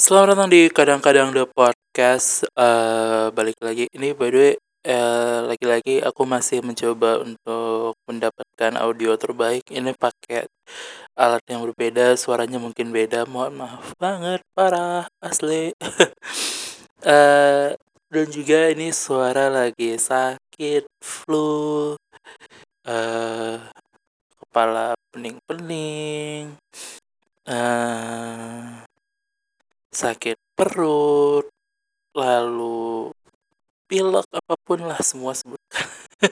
Selamat datang di kadang-kadang the podcast. Eh balik lagi. Ini by the way eh, lagi-lagi aku masih mencoba untuk mendapatkan audio terbaik. Ini pakai alat yang berbeda, suaranya mungkin beda. Mohon maaf banget, parah, asli. eh dan juga ini suara lagi sakit, flu, eh kepala pening-pening. Sakit perut, lalu pilek apa pun lah semua sebutkan.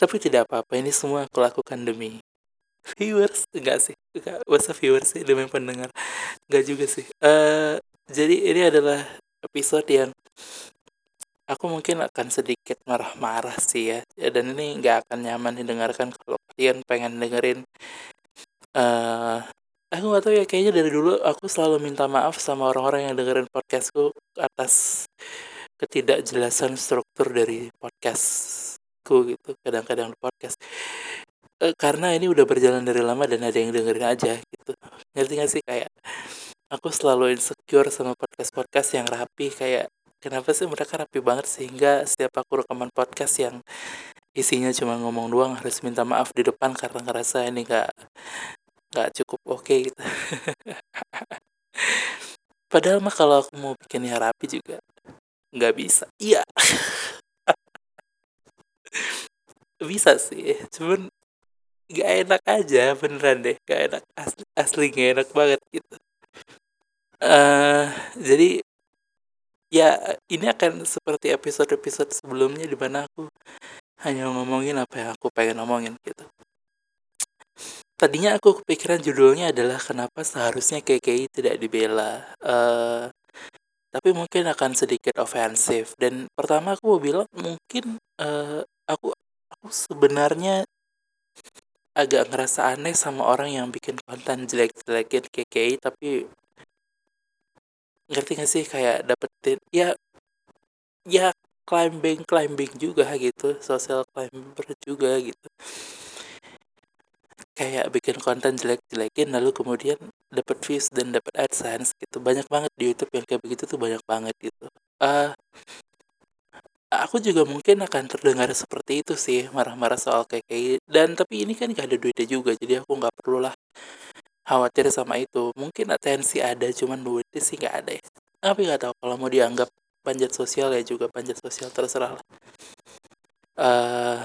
Tapi tidak apa-apa, ini semua aku lakukan demi viewers, enggak sih, enggak usah viewers sih demi pendengar, enggak juga sih. Uh, jadi ini adalah episode yang aku mungkin akan sedikit marah-marah sih ya, dan ini nggak akan nyaman didengarkan kalau kalian pengen dengerin uh, aku gak tahu ya kayaknya dari dulu aku selalu minta maaf sama orang-orang yang dengerin podcastku atas ketidakjelasan struktur dari podcastku gitu kadang-kadang podcast. E, karena ini udah berjalan dari lama dan ada yang dengerin aja gitu. Ngerti gak sih? Kayak aku selalu insecure sama podcast-podcast yang rapi kayak kenapa sih mereka rapi banget sehingga setiap aku rekaman podcast yang isinya cuma ngomong doang harus minta maaf di depan karena ngerasa ini gak nggak cukup oke okay, gitu. Padahal mah kalau aku mau bikinnya rapi juga nggak bisa. Iya. Bisa sih cuman nggak enak aja beneran deh nggak enak. Asli asli nggak enak banget gitu. Uh, jadi ya ini akan seperti episode-episode sebelumnya di mana aku hanya ngomongin apa yang aku pengen ngomongin gitu Tadinya aku kepikiran judulnya adalah kenapa seharusnya KKI tidak dibela. Uh, tapi mungkin akan sedikit ofensif dan pertama aku mau bilang mungkin uh, aku aku sebenarnya agak ngerasa aneh sama orang yang bikin konten jelek-jelekin KKI tapi ngerti gak sih kayak dapetin ya ya climbing climbing juga gitu social climber juga gitu kayak bikin konten jelek-jelekin lalu kemudian dapat views dan dapat adsense gitu. Banyak banget di YouTube yang kayak begitu tuh banyak banget gitu. Uh, aku juga mungkin akan terdengar seperti itu sih marah-marah soal KKI dan tapi ini kan gak ada duitnya juga jadi aku nggak perlu lah khawatir sama itu. Mungkin atensi ada cuman duitnya sih nggak ada ya. Tapi nggak tahu kalau mau dianggap panjat sosial ya juga panjat sosial terserah lah. Uh,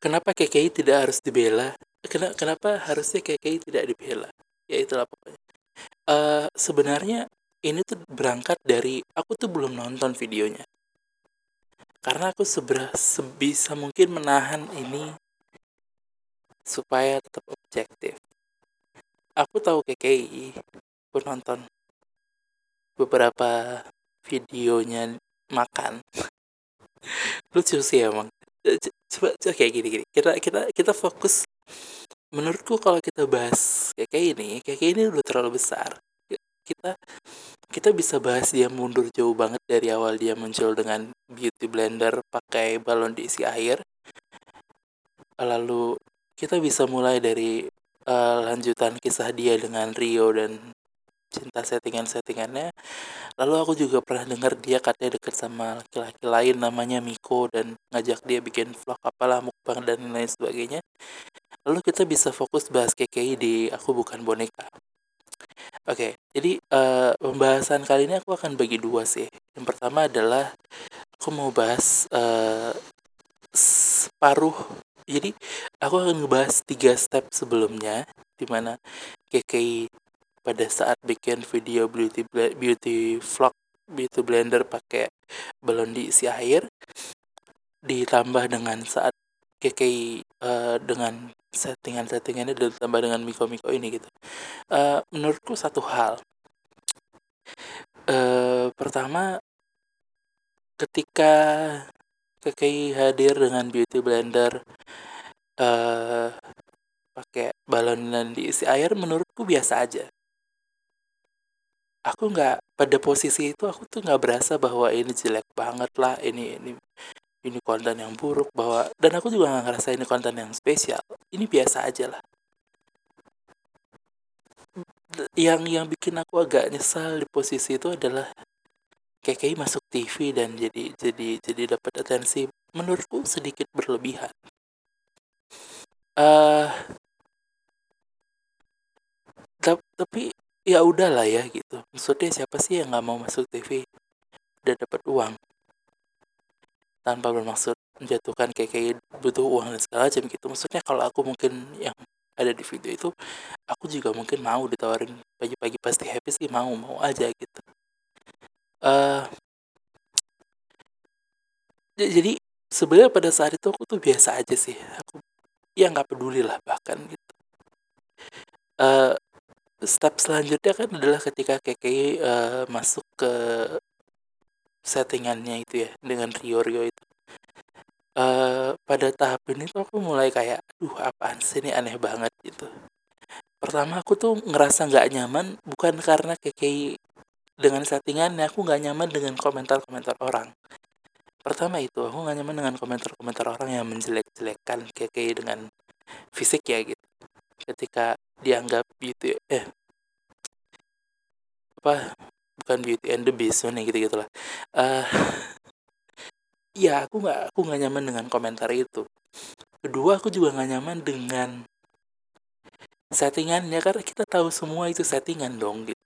kenapa KKI tidak harus dibela? Kenapa harusnya KKI tidak dibela? Ya itulah pokoknya. Uh, sebenarnya ini tuh berangkat dari aku tuh belum nonton videonya. Karena aku seberah sebisa mungkin menahan ini supaya tetap objektif. Aku tahu KKI aku nonton beberapa videonya makan. Lucu sih emang coba coba kayak gini gini. Kita kita kita fokus. Menurutku kalau kita bahas kayak kayak ini kayak kayak ini udah terlalu besar. Kita kita bisa bahas dia mundur jauh banget dari awal dia muncul dengan beauty blender pakai balon diisi air. Lalu kita bisa mulai dari uh, lanjutan kisah dia dengan Rio dan cinta settingan-settingannya. Lalu aku juga pernah dengar dia katanya deket sama laki-laki lain namanya Miko dan ngajak dia bikin vlog apalah mukbang dan lain sebagainya. Lalu kita bisa fokus bahas KKI di aku bukan boneka. Oke okay, jadi uh, pembahasan kali ini aku akan bagi dua sih. Yang pertama adalah aku mau bahas uh, separuh jadi aku akan ngebahas tiga step sebelumnya di mana KKI pada saat bikin video beauty beauty vlog beauty blender pakai balon diisi air ditambah dengan saat KKI uh, dengan settingan-settingannya ditambah dengan miko-miko ini gitu. Uh, menurutku satu hal. Uh, pertama ketika KKI hadir dengan beauty blender uh, pakai balon dan diisi air menurutku biasa aja aku nggak pada posisi itu aku tuh nggak berasa bahwa ini jelek banget lah ini ini ini konten yang buruk bahwa dan aku juga nggak ngerasa ini konten yang spesial ini biasa aja lah yang yang bikin aku agak nyesal di posisi itu adalah KKI masuk TV dan jadi jadi jadi dapat atensi menurutku sedikit berlebihan. Uh, tapi ya udahlah ya gitu. Maksudnya siapa sih yang nggak mau masuk TV dan dapat uang. Tanpa bermaksud menjatuhkan KKI butuh uang dan segala macam gitu. Maksudnya kalau aku mungkin yang ada di video itu aku juga mungkin mau ditawarin pagi-pagi. Pasti happy sih mau mau aja gitu. Uh, jadi sebenarnya pada saat itu aku tuh biasa aja sih. Aku ya nggak peduli lah bahkan gitu. Uh, step selanjutnya kan adalah ketika KKI uh, masuk ke settingannya itu ya dengan Rio Rio itu uh, pada tahap ini tuh aku mulai kayak, "Duh apaan sih ini aneh banget," gitu. Pertama aku tuh ngerasa nggak nyaman bukan karena KKI dengan settingannya, aku nggak nyaman dengan komentar-komentar orang. Pertama itu, aku nggak nyaman dengan komentar-komentar orang yang menjelek-jelekan KKI dengan fisik ya gitu. Ketika dianggap beauty eh apa bukan beauty and the beast nih gitu gitulah uh, Iya, aku nggak aku nggak nyaman dengan komentar itu. Kedua, aku juga nggak nyaman dengan settingannya karena kita tahu semua itu settingan dong gitu.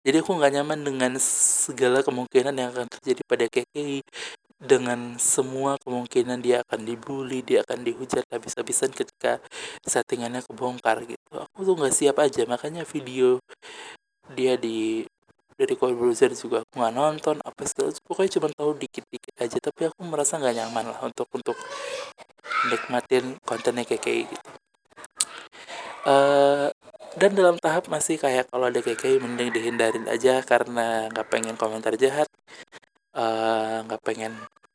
Jadi aku nggak nyaman dengan segala kemungkinan yang akan terjadi pada KKI dengan semua kemungkinan dia akan dibully, dia akan dihujat habis-habisan ketika settingannya kebongkar gitu. Aku tuh nggak siap aja, makanya video dia di dari Call Browser juga aku nggak nonton apa segala pokoknya cuma tahu dikit-dikit aja tapi aku merasa nggak nyaman lah untuk untuk nikmatin kontennya kayak gitu uh, dan dalam tahap masih kayak kalau ada kayak mending dihindarin aja karena nggak pengen komentar jahat nggak uh, pengen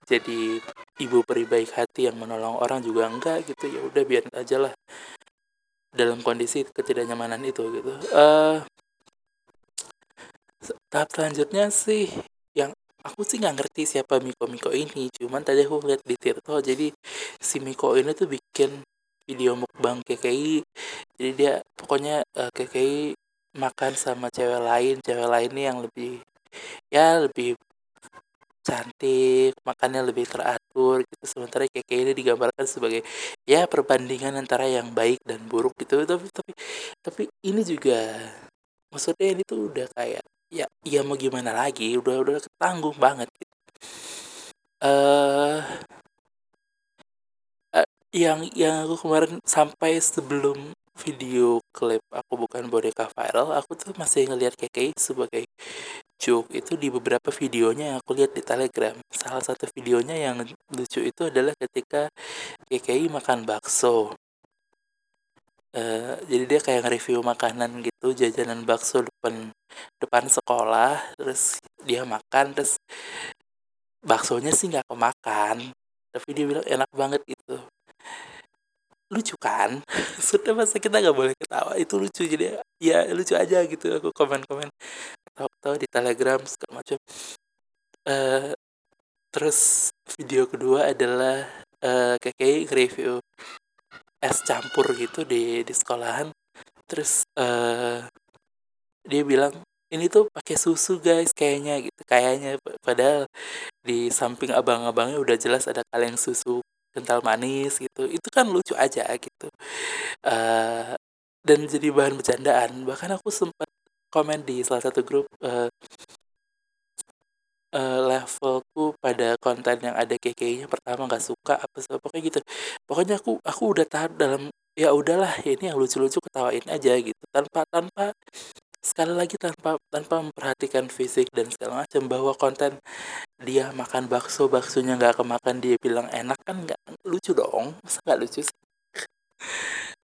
jadi ibu peri baik hati yang menolong orang juga enggak gitu. Ya udah biar aja lah dalam kondisi ketidaknyamanan itu gitu. Uh, tahap selanjutnya sih yang aku sih nggak ngerti siapa Miko Miko ini. Cuman tadi aku lihat di Tirto jadi si Miko ini tuh bikin video mukbang KKI jadi dia pokoknya uh, eh, KKI makan sama cewek lain. Cewek lain ini yang lebih ya lebih cantik makannya lebih teratur gitu. Sementara KKI ini digambarkan sebagai ya perbandingan antara yang baik dan buruk gitu. Tapi tapi tapi ini juga maksudnya ini tuh udah kayak ya ya mau gimana lagi? Udah udah ketanggung banget gitu. uh, uh, yang yang aku kemarin sampai sebelum video klip aku bukan boneka viral aku tuh masih ngelihat KKI sebagai joke itu di beberapa videonya yang aku lihat di telegram. Salah satu videonya yang lucu itu adalah ketika KKI makan bakso. Uh, jadi dia kayak nge-review makanan gitu jajanan bakso depan depan sekolah terus dia makan terus baksonya sih nggak kemakan tapi dia bilang enak banget itu lucu kan? Sudah masa kita nggak boleh ketawa itu lucu. Jadi ya lucu aja gitu aku komen komen tahu-tahu di telegram segala macam. Uh, terus video kedua adalah uh, kayak review es campur gitu di di sekolahan. Terus uh, dia bilang ini tuh pakai susu guys kayaknya gitu. Kayaknya padahal di samping abang-abangnya udah jelas ada kaleng susu kental manis gitu. Itu kan lucu aja gitu. Uh, dan jadi bahan bercandaan. Bahkan aku sempat komen di salah satu grup uh, uh, levelku pada konten yang ada KK-nya pertama nggak suka apa sih pokoknya gitu. Pokoknya aku aku udah tahan dalam ya udahlah ini yang lucu-lucu ketawain aja gitu. Tanpa tanpa sekali lagi tanpa tanpa memperhatikan fisik dan segala macam bahwa konten dia makan bakso baksonya nggak kemakan dia bilang enak kan nggak lucu dong. Masa nggak lucu sih?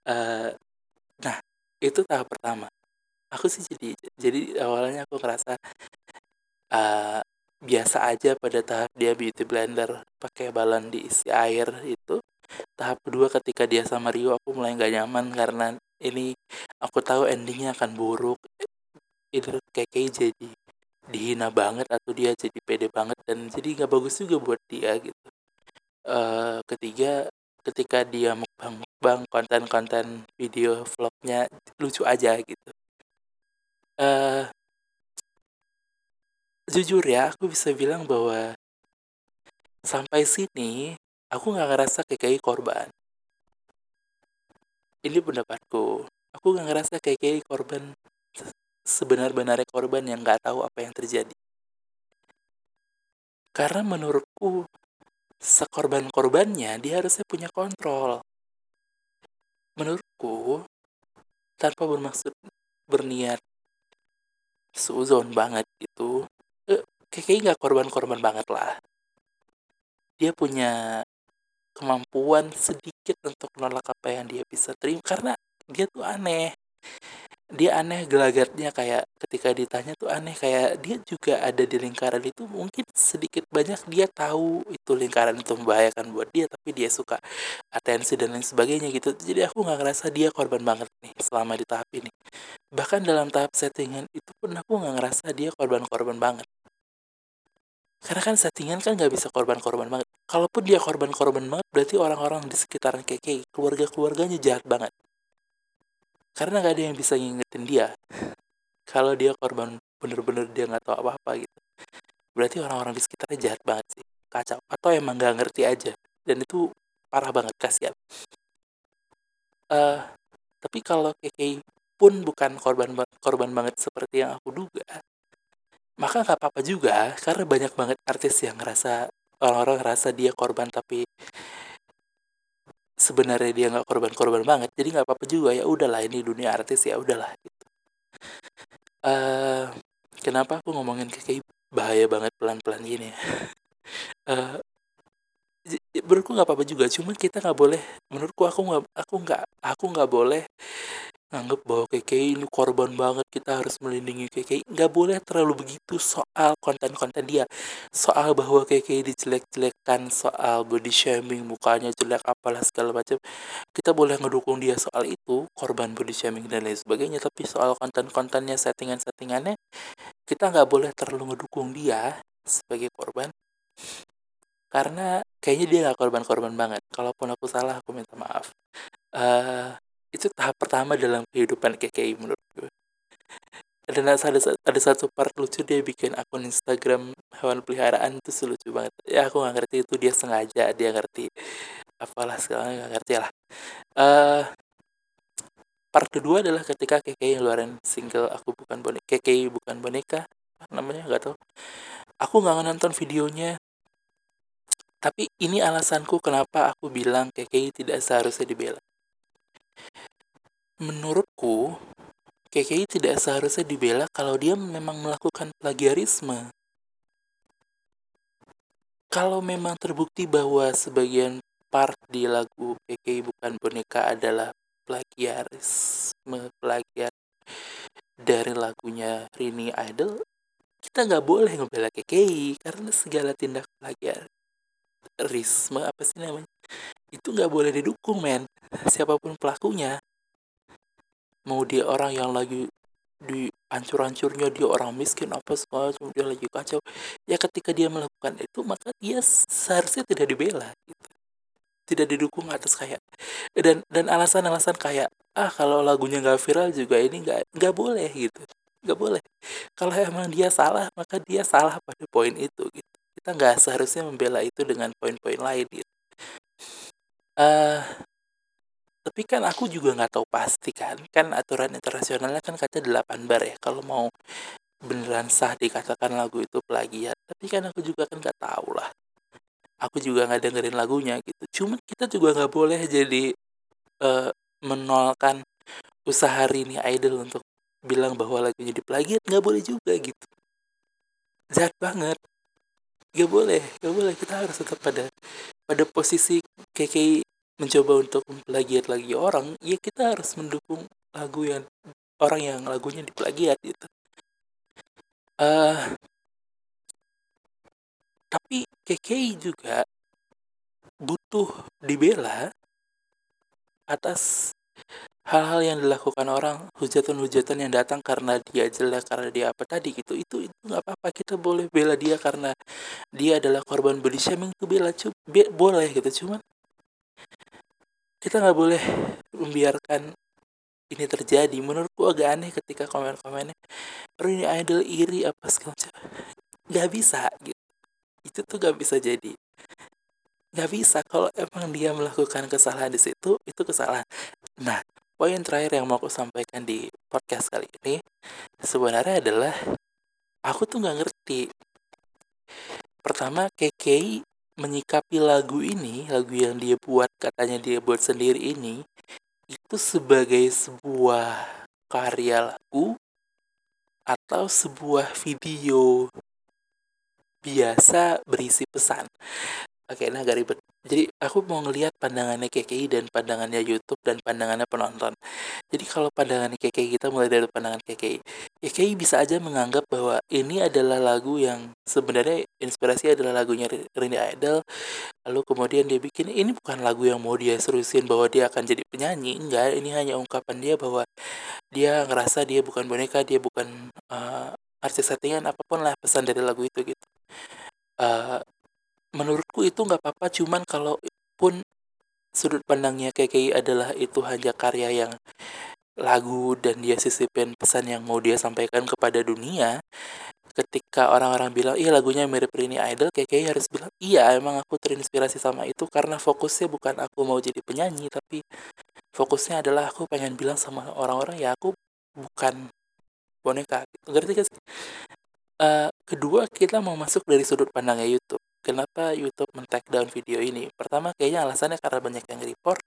Uh, nah itu tahap pertama aku sih jadi jadi awalnya aku ngerasa uh, biasa aja pada tahap dia beauty blender pakai balon diisi air itu. Tahap kedua ketika dia sama Rio aku mulai nggak nyaman karena ini aku tahu endingnya akan buruk. Itu kayak jadi dihina banget atau dia jadi pede banget dan jadi nggak bagus juga buat dia gitu. Uh, ketiga ketika dia mukbang mukbang konten-konten video vlognya lucu aja gitu uh, jujur ya aku bisa bilang bahwa sampai sini aku nggak ngerasa KKI korban. Ini pendapatku. Aku nggak ngerasa KKI korban sebenar-benarnya korban yang nggak tahu apa yang terjadi. Karena menurutku sekorban-korbannya dia harusnya punya kontrol. Menurutku tanpa bermaksud berniat suzon banget gitu. Eh, kayaknya nggak korban-korban banget lah. Dia punya kemampuan sedikit untuk menolak apa yang dia bisa terima. Karena dia tuh aneh. Dia aneh gelagatnya kayak ketika ditanya tuh aneh. Kayak dia juga ada di lingkaran itu mungkin sedikit banyak dia tahu itu lingkaran itu membahayakan buat dia tapi dia suka atensi dan lain sebagainya gitu. Jadi aku nggak ngerasa dia korban banget nih selama di tahap ini bahkan dalam tahap settingan itu pun aku nggak ngerasa dia korban-korban banget. Karena kan settingan kan nggak bisa korban-korban banget. Kalaupun dia korban-korban banget berarti orang-orang di sekitaran keke keluarga-keluarganya jahat banget. Karena gak ada yang bisa ngingetin dia. Kalau dia korban bener-bener dia nggak tahu apa-apa gitu. Berarti orang-orang di sekitarnya jahat banget sih. Kacau. Atau emang nggak ngerti aja. Dan itu parah banget kasihan. Uh, tapi kalau KK pun bukan korban korban banget seperti yang aku duga. Maka nggak apa-apa juga karena banyak banget artis yang ngerasa orang-orang ngerasa dia korban tapi sebenarnya dia nggak korban-korban banget. Jadi nggak apa-apa juga ya udahlah ini dunia artis ya udahlah gitu. Uh, kenapa aku ngomongin kayak bahaya banget pelan-pelan gini. Ya uh, menurutku nggak apa-apa juga cuman kita nggak boleh menurutku aku nggak aku nggak aku nggak boleh nganggep bahwa KKI ini korban banget kita harus melindungi KKI nggak boleh terlalu begitu soal konten-konten dia. Soal bahwa KKI dijelek-jelekkan soal body shaming mukanya jelek apalah segala macam. Kita boleh ngedukung dia soal itu korban body shaming dan lain sebagainya. Tapi soal konten-kontennya settingan-settingannya kita nggak boleh terlalu ngedukung dia sebagai korban. Karena kayaknya dia nggak korban-korban banget. Kalaupun aku salah aku minta maaf. Uh, itu tahap pertama dalam kehidupan KKI menurut gue dan ada, ada satu part lucu dia bikin akun Instagram hewan peliharaan itu lucu banget. Ya aku nggak ngerti itu dia sengaja dia ngerti apalah sekarang nggak ngerti lah. Uh, part kedua adalah ketika KKI ngeluarin single aku bukan boneka KKI bukan boneka namanya nggak tahu. Aku nggak nonton videonya tapi ini alasanku kenapa aku bilang KKI tidak seharusnya dibela Menurutku, KKI tidak seharusnya dibela kalau dia memang melakukan plagiarisme. Kalau memang terbukti bahwa sebagian part di lagu KKI bukan boneka adalah plagiarisme, plagiat dari lagunya Rini Idol, kita nggak boleh ngebela KKI karena segala tindak plagiarisme apa sih namanya itu nggak boleh didukung men siapa pun pelakunya mau dia orang yang lagi di hancur-hancurnya dia orang miskin apa semua dia lagi kacau. Ya ketika dia melakukan itu maka dia seharusnya tidak dibela gitu. tidak didukung atas kayak dan dan alasan-alasan kayak ah kalau lagunya nggak viral juga ini nggak nggak boleh gitu. Nggak boleh. Kalau emang dia salah maka dia salah pada poin itu gitu. Kita nggak seharusnya membela itu dengan poin-poin lain gitu. Uh, tapi kan aku juga nggak tahu pasti kan kan aturan internasionalnya kan kata 8 bar ya kalau mau beneran sah dikatakan lagu itu plagiat. Tapi kan aku juga kan nggak tahu lah. Aku juga nggak dengerin lagunya gitu. Cuman kita juga nggak boleh jadi uh, menolkan usaha Rini Idol untuk bilang bahwa lagunya diplagiat. Nggak boleh juga gitu. Jahat banget. Nggak boleh nggak boleh. Kita harus tetap pada pada posisi KKI mencoba untuk memplagiat lagi orang ya kita harus mendukung lagu yang orang yang lagunya diplagiat gitu. Uh, tapi KKI juga butuh dibela atas hal-hal yang dilakukan orang hujatan-hujatan yang datang karena dia jelek karena dia apa tadi gitu. Itu itu nggak apa-apa kita boleh bela dia karena dia adalah korban body shaming itu bela cu be boleh gitu. Cuman kita nggak boleh membiarkan ini terjadi. Menurutku agak aneh ketika komen-komennya ini idol iri apa segala macam. Nggak bisa gitu. Itu tuh gak bisa jadi. Nggak bisa. Kalau emang dia melakukan kesalahan di situ itu kesalahan. Nah poin terakhir yang mau aku sampaikan di podcast kali ini sebenarnya adalah aku tuh nggak ngerti. Pertama KKI menyikapi lagu ini lagu yang dia buat katanya dia buat sendiri ini itu sebagai sebuah karya lagu atau sebuah video biasa berisi pesan Nah agak ribet. Jadi aku mau ngelihat pandangannya KKI dan pandangannya YouTube dan pandangannya penonton. Jadi kalau pandangan KKI kita mulai dari pandangan KKI. KKI bisa aja menganggap bahwa ini adalah lagu yang sebenarnya inspirasi adalah lagunya Rini Idol. Lalu kemudian dia bikin ini bukan lagu yang mau dia seriusin bahwa dia akan jadi penyanyi. Enggak, ini hanya ungkapan dia bahwa dia ngerasa dia bukan boneka, dia bukan uh, artis settingan apa pun lah pesan dari lagu itu gitu. Uh, menurutku itu nggak apa-apa cuman kalau pun sudut pandangnya KKI adalah itu hanya karya yang lagu dan dia sisipin pesan yang mau dia sampaikan kepada dunia ketika orang-orang bilang iya lagunya mirip Rini Idol KKI harus bilang iya emang aku terinspirasi sama itu karena fokusnya bukan aku mau jadi penyanyi tapi fokusnya adalah aku pengen bilang sama orang-orang ya aku bukan boneka. Ngerti gak sih? Uh, kedua kita mau masuk dari sudut pandangnya YouTube kenapa YouTube men-take down video ini? Pertama kayaknya alasannya karena banyak yang report.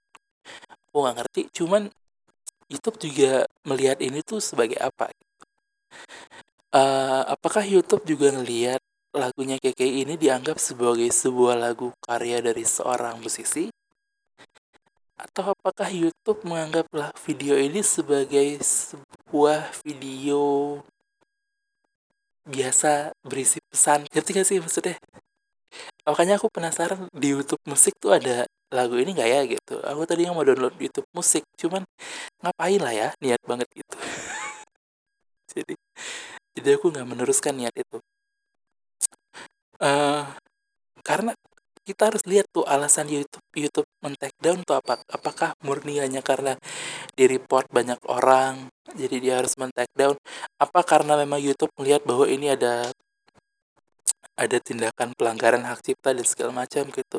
Aku nggak ngerti cuman YouTube juga melihat ini tuh sebagai apa? Uh, apakah YouTube juga ngelihat lagunya KKI ini dianggap sebagai sebuah lagu karya dari seorang musisi? Atau apakah YouTube menganggaplah video ini sebagai sebuah video biasa berisi pesan? Ngerti gak sih maksudnya makanya aku penasaran di YouTube musik tuh ada lagu ini nggak ya gitu. Aku tadi yang mau download YouTube musik cuman ngapain lah ya niat banget gitu. Jadi jadi aku nggak meneruskan niat itu. Uh, karena kita harus lihat tuh alasan YouTube YouTube men take down tuh apa apakah murni hanya karena di report banyak orang jadi dia harus men take down? Apa karena memang YouTube melihat bahwa ini ada ada tindakan pelanggaran hak cipta dan segala macam gitu.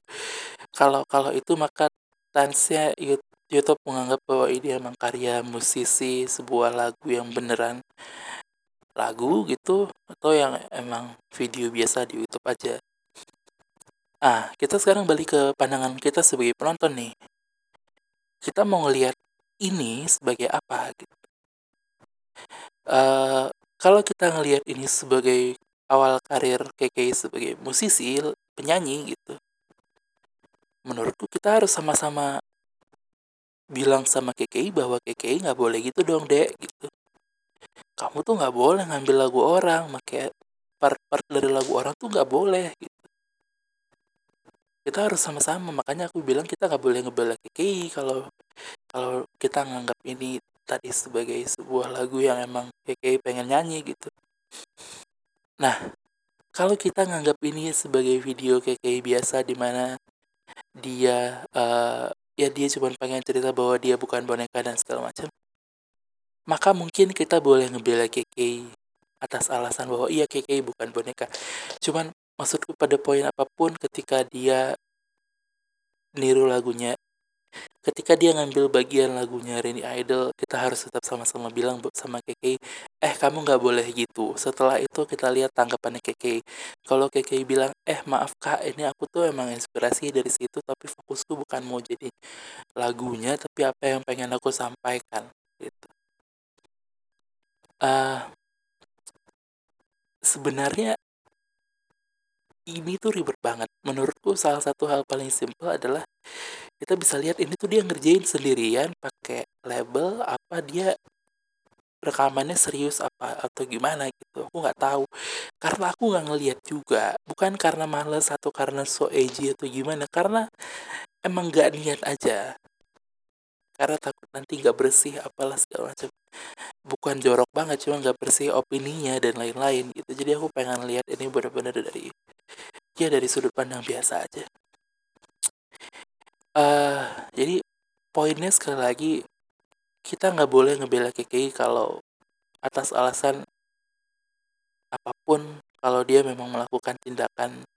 Kalau kalau itu maka tansnya YouTube menganggap bahwa ini emang karya musisi sebuah lagu yang beneran lagu gitu atau yang emang video biasa di YouTube aja. Ah kita sekarang balik ke pandangan kita sebagai penonton nih. Kita mau ngelihat ini sebagai apa gitu. Uh, kalau kita ngelihat ini sebagai awal karir KK sebagai musisi, penyanyi gitu. Menurutku kita harus sama-sama bilang sama KKI bahwa KKI nggak boleh gitu dong dek gitu. Kamu tuh nggak boleh ngambil lagu orang, pakai part-part dari lagu orang tuh nggak boleh gitu. Kita harus sama-sama, makanya aku bilang kita nggak boleh ngebela KKI kalau kalau kita nganggap ini tadi sebagai sebuah lagu yang emang KKI pengen nyanyi gitu. Nah, kalau kita nganggap ini sebagai video kayak kayak biasa di mana dia uh, ya dia cuma pengen cerita bahwa dia bukan boneka dan segala macam, maka mungkin kita boleh ngebela KK atas alasan bahwa iya KK bukan boneka. Cuman maksudku pada poin apa pun ketika dia niru lagunya ketika dia ngambil bagian lagunya Reni Idol kita harus tetap sama-sama bilang sama Keke eh kamu nggak boleh gitu. Setelah itu kita lihat tanggapannya Keke kalau Keke bilang eh maaf kak ini aku tuh emang inspirasi dari situ tapi fokusku bukan mau jadi lagunya tapi apa yang pengen aku sampaikan gitu. Uh, sebenarnya ini tuh ribet banget. Menurutku salah satu hal paling simpel adalah kita bisa lihat ini tuh dia ngerjain sendirian pakai label apa dia rekamannya serius apa atau gimana gitu. Aku nggak tahu. Karena aku nggak ngeliat juga. Bukan karena males atau karena so edgy atau gimana. Karena emang nggak niat aja. Karena takut nanti nggak bersih apalah segala macam bukan jorok banget cuma nggak bersih opininya dan lain-lain gitu jadi aku pengen lihat ini benar-benar dari ya dari sudut pandang biasa aja uh, jadi poinnya sekali lagi kita nggak boleh ngebela KKI kalau atas alasan apa pun kalau dia memang melakukan tindakan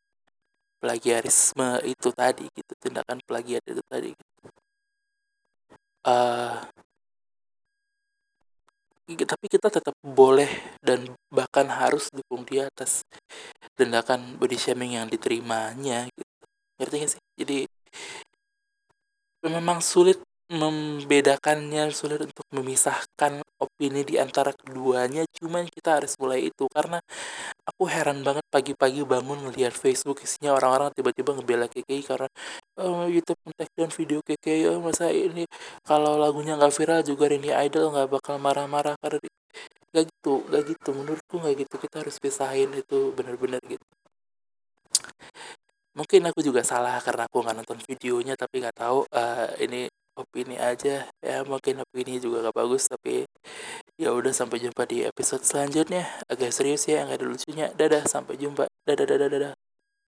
plagiarisme itu tadi gitu tindakan plagiat itu tadi gitu. uh, tapi kita tetap boleh dan bahkan harus dukung dia atas tindakan body shaming yang diterimanya gitu. Ngerti gak sih? Jadi memang sulit membedakannya sulit untuk memisahkan opini di antara keduanya. Cuman kita harus mulai itu karena aku heran banget pagi-pagi bangun ngelihat Facebook isinya orang-orang tiba-tiba ngebela KKI karena oh, YouTube take down video KKI oh, masa ini kalau lagunya nggak viral juga ini Idol nggak bakal marah-marah. Karena gak gitu gak gitu. Menurutku nggak gitu kita harus pisahin itu benar-benar gitu. Mungkin aku juga salah karena aku nggak nonton videonya tapi nggak tahu uh, ini opini aja. Ya mungkin opini juga gak bagus tapi ya udah sampai jumpa di episode selanjutnya. Agak serius ya nggak ada lucunya. Dadah sampai jumpa. Dadah dadah dadah